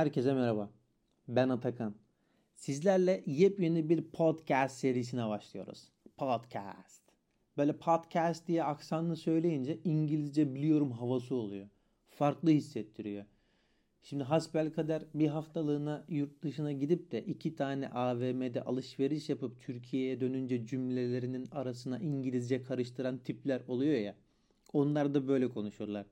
Herkese merhaba. Ben Atakan. Sizlerle yepyeni bir podcast serisine başlıyoruz. Podcast. Böyle podcast diye aksanlı söyleyince İngilizce biliyorum havası oluyor. Farklı hissettiriyor. Şimdi hasbel kadar bir haftalığına yurt dışına gidip de iki tane AVM'de alışveriş yapıp Türkiye'ye dönünce cümlelerinin arasına İngilizce karıştıran tipler oluyor ya. Onlar da böyle konuşurlar.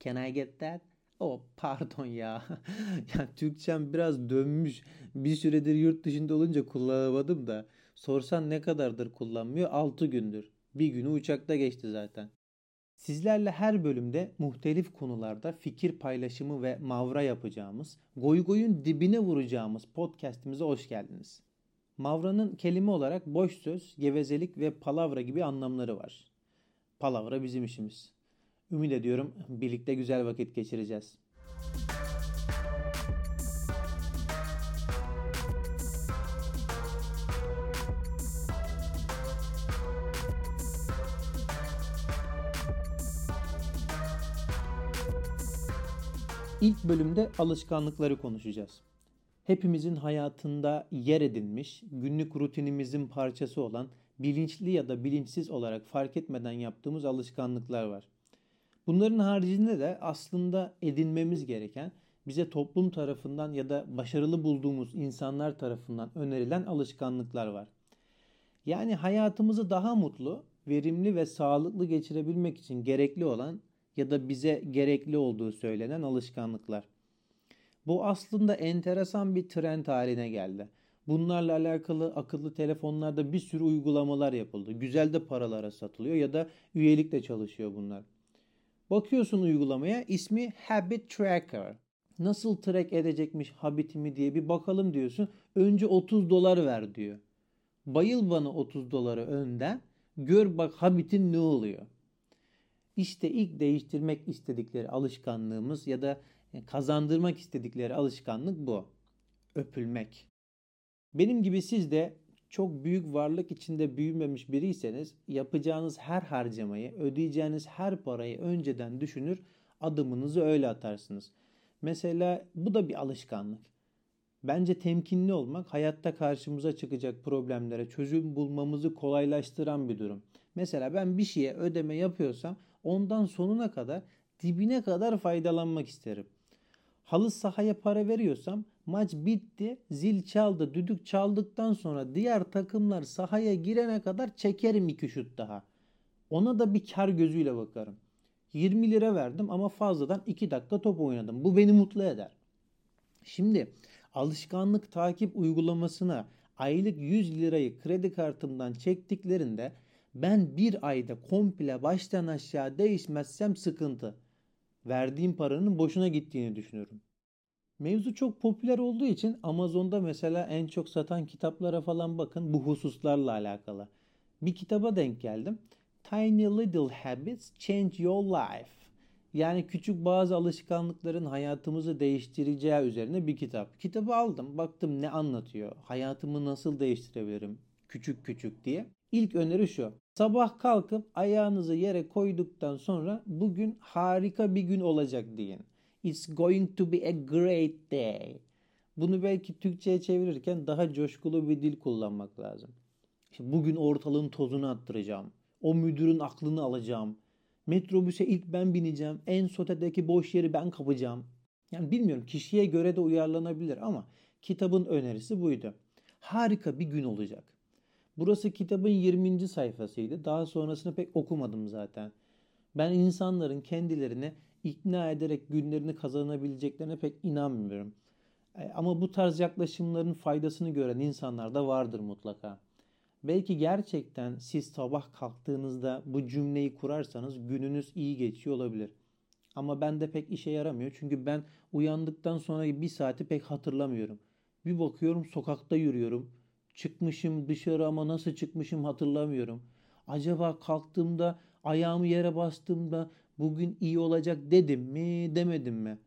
Can I get that? Oh pardon ya. ya Türkçem biraz dönmüş. Bir süredir yurt dışında olunca kullanamadım da. Sorsan ne kadardır kullanmıyor? 6 gündür. Bir günü uçakta geçti zaten. Sizlerle her bölümde muhtelif konularda fikir paylaşımı ve mavra yapacağımız, goy goyun dibine vuracağımız podcastimize hoş geldiniz. Mavranın kelime olarak boş söz, gevezelik ve palavra gibi anlamları var. Palavra bizim işimiz. Ümit ediyorum birlikte güzel vakit geçireceğiz. İlk bölümde alışkanlıkları konuşacağız. Hepimizin hayatında yer edinmiş, günlük rutinimizin parçası olan bilinçli ya da bilinçsiz olarak fark etmeden yaptığımız alışkanlıklar var. Bunların haricinde de aslında edinmemiz gereken bize toplum tarafından ya da başarılı bulduğumuz insanlar tarafından önerilen alışkanlıklar var. Yani hayatımızı daha mutlu, verimli ve sağlıklı geçirebilmek için gerekli olan ya da bize gerekli olduğu söylenen alışkanlıklar. Bu aslında enteresan bir trend haline geldi. Bunlarla alakalı akıllı telefonlarda bir sürü uygulamalar yapıldı. Güzel de paralara satılıyor ya da üyelikle çalışıyor bunlar. Bakıyorsun uygulamaya ismi Habit Tracker. Nasıl track edecekmiş habitimi diye bir bakalım diyorsun. Önce 30 dolar ver diyor. Bayıl bana 30 doları önden. Gör bak habitin ne oluyor. İşte ilk değiştirmek istedikleri alışkanlığımız ya da kazandırmak istedikleri alışkanlık bu. Öpülmek. Benim gibi siz de çok büyük varlık içinde büyümemiş biriyseniz yapacağınız her harcamayı, ödeyeceğiniz her parayı önceden düşünür, adımınızı öyle atarsınız. Mesela bu da bir alışkanlık. Bence temkinli olmak hayatta karşımıza çıkacak problemlere çözüm bulmamızı kolaylaştıran bir durum. Mesela ben bir şeye ödeme yapıyorsam ondan sonuna kadar dibine kadar faydalanmak isterim. Halı sahaya para veriyorsam Maç bitti. Zil çaldı. Düdük çaldıktan sonra diğer takımlar sahaya girene kadar çekerim iki şut daha. Ona da bir kar gözüyle bakarım. 20 lira verdim ama fazladan 2 dakika top oynadım. Bu beni mutlu eder. Şimdi alışkanlık takip uygulamasına aylık 100 lirayı kredi kartımdan çektiklerinde ben bir ayda komple baştan aşağı değişmezsem sıkıntı. Verdiğim paranın boşuna gittiğini düşünüyorum. Mevzu çok popüler olduğu için Amazon'da mesela en çok satan kitaplara falan bakın bu hususlarla alakalı. Bir kitaba denk geldim. Tiny Little Habits Change Your Life. Yani küçük bazı alışkanlıkların hayatımızı değiştireceği üzerine bir kitap. Kitabı aldım, baktım ne anlatıyor, hayatımı nasıl değiştirebilirim küçük küçük diye. İlk öneri şu. Sabah kalkıp ayağınızı yere koyduktan sonra bugün harika bir gün olacak deyin. It's going to be a great day. Bunu belki Türkçe'ye çevirirken daha coşkulu bir dil kullanmak lazım. İşte bugün ortalığın tozunu attıracağım. O müdürün aklını alacağım. Metrobüse ilk ben bineceğim. En sotedeki boş yeri ben kapacağım. Yani bilmiyorum kişiye göre de uyarlanabilir ama kitabın önerisi buydu. Harika bir gün olacak. Burası kitabın 20. sayfasıydı. Daha sonrasını pek okumadım zaten. Ben insanların kendilerini ikna ederek günlerini kazanabileceklerine pek inanmıyorum. E, ama bu tarz yaklaşımların faydasını gören insanlar da vardır mutlaka. Belki gerçekten siz sabah kalktığınızda bu cümleyi kurarsanız gününüz iyi geçiyor olabilir. Ama ben de pek işe yaramıyor. Çünkü ben uyandıktan sonra bir saati pek hatırlamıyorum. Bir bakıyorum sokakta yürüyorum. Çıkmışım dışarı ama nasıl çıkmışım hatırlamıyorum. Acaba kalktığımda ayağımı yere bastığımda bugün iyi olacak dedim mi demedim mi?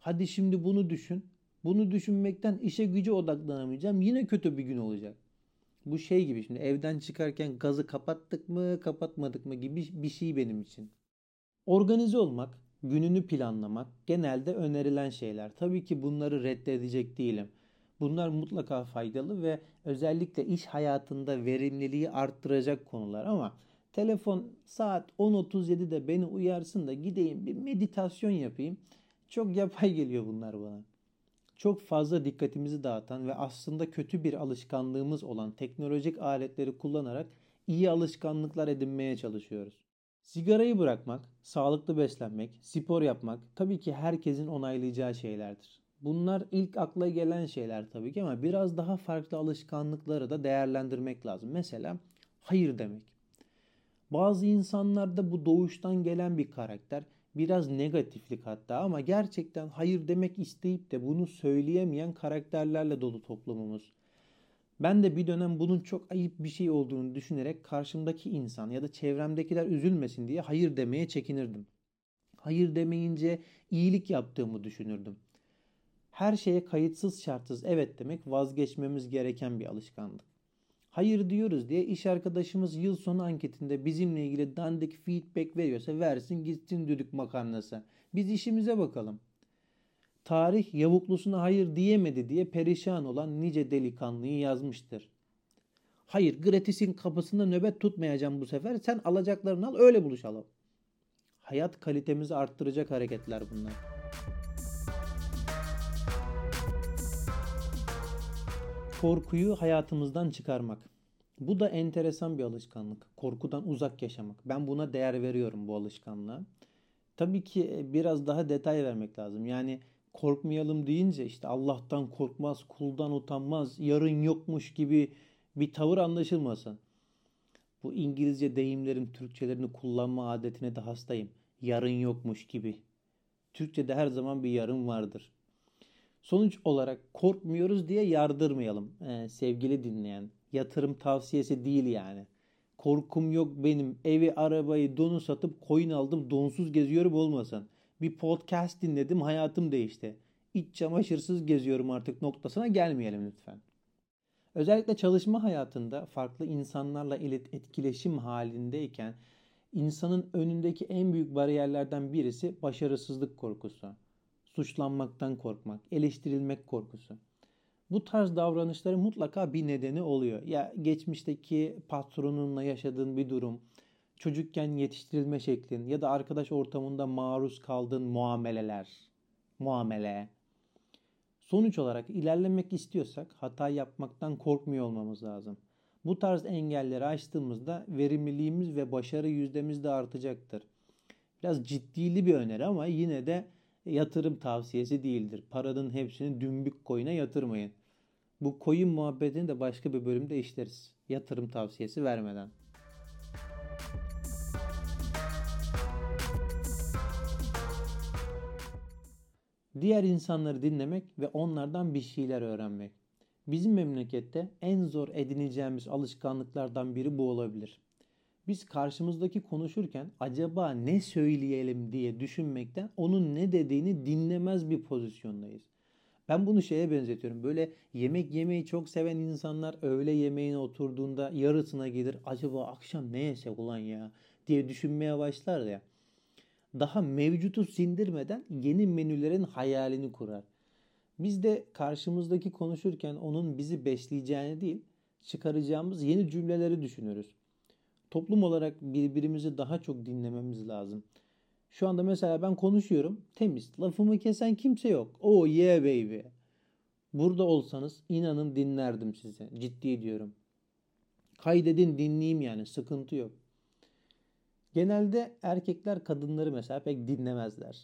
Hadi şimdi bunu düşün. Bunu düşünmekten işe güce odaklanamayacağım. Yine kötü bir gün olacak. Bu şey gibi şimdi evden çıkarken gazı kapattık mı kapatmadık mı gibi bir şey benim için. Organize olmak, gününü planlamak genelde önerilen şeyler. Tabii ki bunları reddedecek değilim. Bunlar mutlaka faydalı ve özellikle iş hayatında verimliliği arttıracak konular ama telefon saat 10.37'de beni uyarsın da gideyim bir meditasyon yapayım. Çok yapay geliyor bunlar bana. Çok fazla dikkatimizi dağıtan ve aslında kötü bir alışkanlığımız olan teknolojik aletleri kullanarak iyi alışkanlıklar edinmeye çalışıyoruz. Sigarayı bırakmak, sağlıklı beslenmek, spor yapmak tabii ki herkesin onaylayacağı şeylerdir. Bunlar ilk akla gelen şeyler tabii ki ama biraz daha farklı alışkanlıkları da değerlendirmek lazım. Mesela hayır demek. Bazı insanlarda bu doğuştan gelen bir karakter. Biraz negatiflik hatta ama gerçekten hayır demek isteyip de bunu söyleyemeyen karakterlerle dolu toplumumuz. Ben de bir dönem bunun çok ayıp bir şey olduğunu düşünerek karşımdaki insan ya da çevremdekiler üzülmesin diye hayır demeye çekinirdim. Hayır demeyince iyilik yaptığımı düşünürdüm. Her şeye kayıtsız şartsız evet demek vazgeçmemiz gereken bir alışkanlık. Hayır diyoruz diye iş arkadaşımız yıl sonu anketinde bizimle ilgili dandik feedback veriyorsa versin gitsin düdük makarnası. Biz işimize bakalım. Tarih yavuklusuna hayır diyemedi diye perişan olan nice delikanlıyı yazmıştır. Hayır gratis'in kapısında nöbet tutmayacağım bu sefer sen alacaklarını al öyle buluşalım. Hayat kalitemizi arttıracak hareketler bunlar. Korkuyu hayatımızdan çıkarmak. Bu da enteresan bir alışkanlık. Korkudan uzak yaşamak. Ben buna değer veriyorum bu alışkanlığa. Tabii ki e, biraz daha detay vermek lazım. Yani korkmayalım deyince işte Allah'tan korkmaz, kuldan utanmaz, yarın yokmuş gibi bir tavır anlaşılmasın. Bu İngilizce deyimlerin Türkçelerini kullanma adetine de hastayım. Yarın yokmuş gibi. Türkçe'de her zaman bir yarın vardır. Sonuç olarak korkmuyoruz diye yardırmayalım ee, sevgili dinleyen. Yatırım tavsiyesi değil yani. Korkum yok benim. Evi, arabayı, donu satıp coin aldım. Donsuz geziyorum olmasın. Bir podcast dinledim hayatım değişti. İç çamaşırsız geziyorum artık noktasına gelmeyelim lütfen. Özellikle çalışma hayatında farklı insanlarla etkileşim halindeyken insanın önündeki en büyük bariyerlerden birisi başarısızlık korkusu suçlanmaktan korkmak, eleştirilmek korkusu. Bu tarz davranışların mutlaka bir nedeni oluyor. Ya geçmişteki patronunla yaşadığın bir durum, çocukken yetiştirilme şeklin ya da arkadaş ortamında maruz kaldığın muameleler, muamele. Sonuç olarak ilerlemek istiyorsak hata yapmaktan korkmuyor olmamız lazım. Bu tarz engelleri aştığımızda verimliliğimiz ve başarı yüzdemiz de artacaktır. Biraz ciddili bir öneri ama yine de yatırım tavsiyesi değildir. Paranın hepsini dümbük koyuna yatırmayın. Bu koyun muhabbetini de başka bir bölümde işleriz. Yatırım tavsiyesi vermeden. Diğer insanları dinlemek ve onlardan bir şeyler öğrenmek. Bizim memlekette en zor edineceğimiz alışkanlıklardan biri bu olabilir. Biz karşımızdaki konuşurken acaba ne söyleyelim diye düşünmekten onun ne dediğini dinlemez bir pozisyondayız. Ben bunu şeye benzetiyorum. Böyle yemek yemeyi çok seven insanlar öğle yemeğine oturduğunda yarısına gelir. Acaba akşam ne yesek ulan ya diye düşünmeye başlar ya. Daha mevcutu sindirmeden yeni menülerin hayalini kurar. Biz de karşımızdaki konuşurken onun bizi besleyeceğini değil, çıkaracağımız yeni cümleleri düşünürüz toplum olarak birbirimizi daha çok dinlememiz lazım. Şu anda mesela ben konuşuyorum. Temiz. Lafımı kesen kimse yok. Oh yeah baby. Burada olsanız inanın dinlerdim size. Ciddi diyorum. Kaydedin dinleyeyim yani. Sıkıntı yok. Genelde erkekler kadınları mesela pek dinlemezler.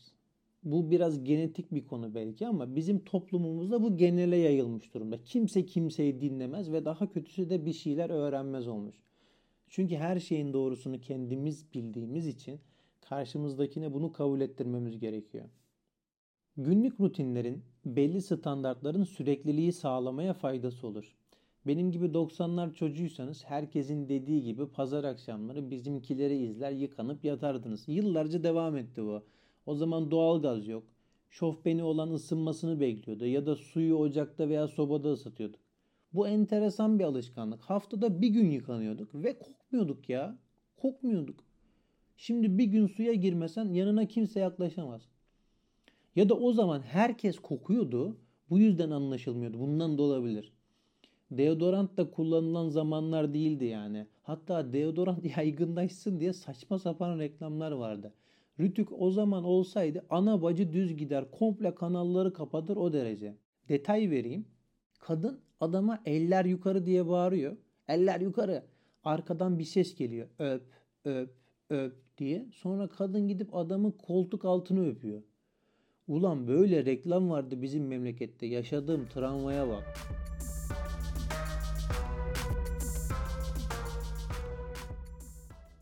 Bu biraz genetik bir konu belki ama bizim toplumumuzda bu genele yayılmış durumda. Kimse kimseyi dinlemez ve daha kötüsü de bir şeyler öğrenmez olmuş. Çünkü her şeyin doğrusunu kendimiz bildiğimiz için karşımızdakine bunu kabul ettirmemiz gerekiyor. Günlük rutinlerin belli standartların sürekliliği sağlamaya faydası olur. Benim gibi 90'lar çocuğuysanız herkesin dediği gibi pazar akşamları bizimkileri izler yıkanıp yatardınız. Yıllarca devam etti bu. O zaman doğal gaz yok. Şofbeni olan ısınmasını bekliyordu ya da suyu ocakta veya sobada ısıtıyorduk. Bu enteresan bir alışkanlık. Haftada bir gün yıkanıyorduk ve kokmuyorduk ya. Kokmuyorduk. Şimdi bir gün suya girmesen yanına kimse yaklaşamaz. Ya da o zaman herkes kokuyordu. Bu yüzden anlaşılmıyordu. Bundan da olabilir. Deodorant da kullanılan zamanlar değildi yani. Hatta deodorant yaygınlaşsın diye saçma sapan reklamlar vardı. Rütük o zaman olsaydı ana bacı düz gider komple kanalları kapatır o derece. Detay vereyim. Kadın adama eller yukarı diye bağırıyor. Eller yukarı. Arkadan bir ses geliyor. Öp, öp, öp diye. Sonra kadın gidip adamın koltuk altını öpüyor. Ulan böyle reklam vardı bizim memlekette. Yaşadığım travmaya bak.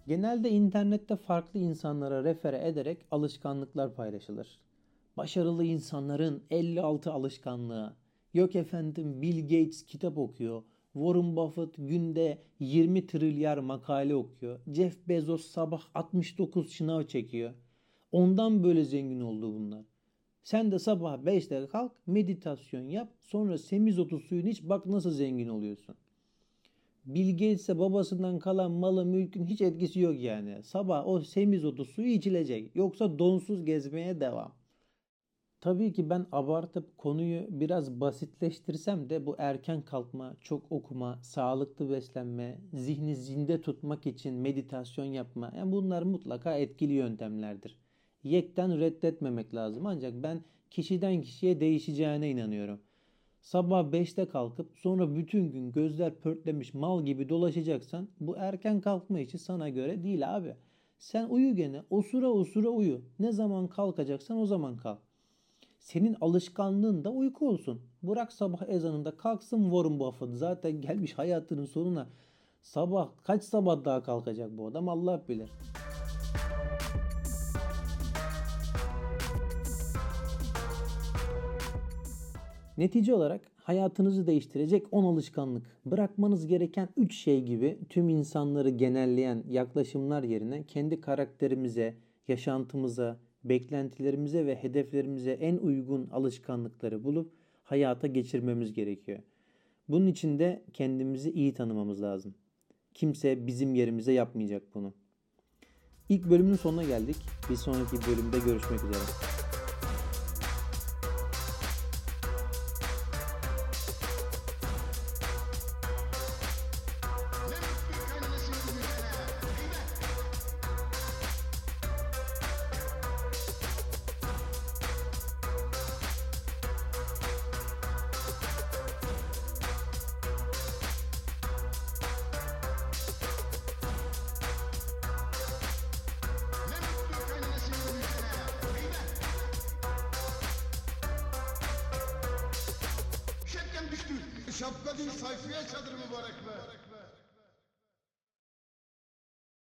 Genelde internette farklı insanlara refere ederek alışkanlıklar paylaşılır. Başarılı insanların 56 alışkanlığı. Yok efendim Bill Gates kitap okuyor. Warren Buffett günde 20 trilyar makale okuyor. Jeff Bezos sabah 69 şınav çekiyor. Ondan böyle zengin oldu bunlar. Sen de sabah 5'te kalk, meditasyon yap, sonra semizotu suyunu iç, bak nasıl zengin oluyorsun. Bill Gates'e babasından kalan malı mülkün hiç etkisi yok yani. Sabah o semizotu suyu içilecek. Yoksa donsuz gezmeye devam. Tabii ki ben abartıp konuyu biraz basitleştirsem de bu erken kalkma, çok okuma, sağlıklı beslenme, zihni zinde tutmak için meditasyon yapma yani bunlar mutlaka etkili yöntemlerdir. Yekten reddetmemek lazım ancak ben kişiden kişiye değişeceğine inanıyorum. Sabah 5'te kalkıp sonra bütün gün gözler pörtlemiş mal gibi dolaşacaksan bu erken kalkma işi sana göre değil abi. Sen uyu gene osura osura uyu. Ne zaman kalkacaksan o zaman kalk. Senin alışkanlığın da uyku olsun. Bırak sabah ezanında kalksın Warren Buffett. Zaten gelmiş hayatının sonuna. Sabah kaç sabah daha kalkacak bu adam Allah bilir. Netice olarak hayatınızı değiştirecek 10 alışkanlık. Bırakmanız gereken 3 şey gibi tüm insanları genelleyen yaklaşımlar yerine kendi karakterimize, yaşantımıza, beklentilerimize ve hedeflerimize en uygun alışkanlıkları bulup hayata geçirmemiz gerekiyor. Bunun için de kendimizi iyi tanımamız lazım. Kimse bizim yerimize yapmayacak bunu. İlk bölümün sonuna geldik. Bir sonraki bölümde görüşmek üzere. Şapka değil sayfaya çadır mübarek.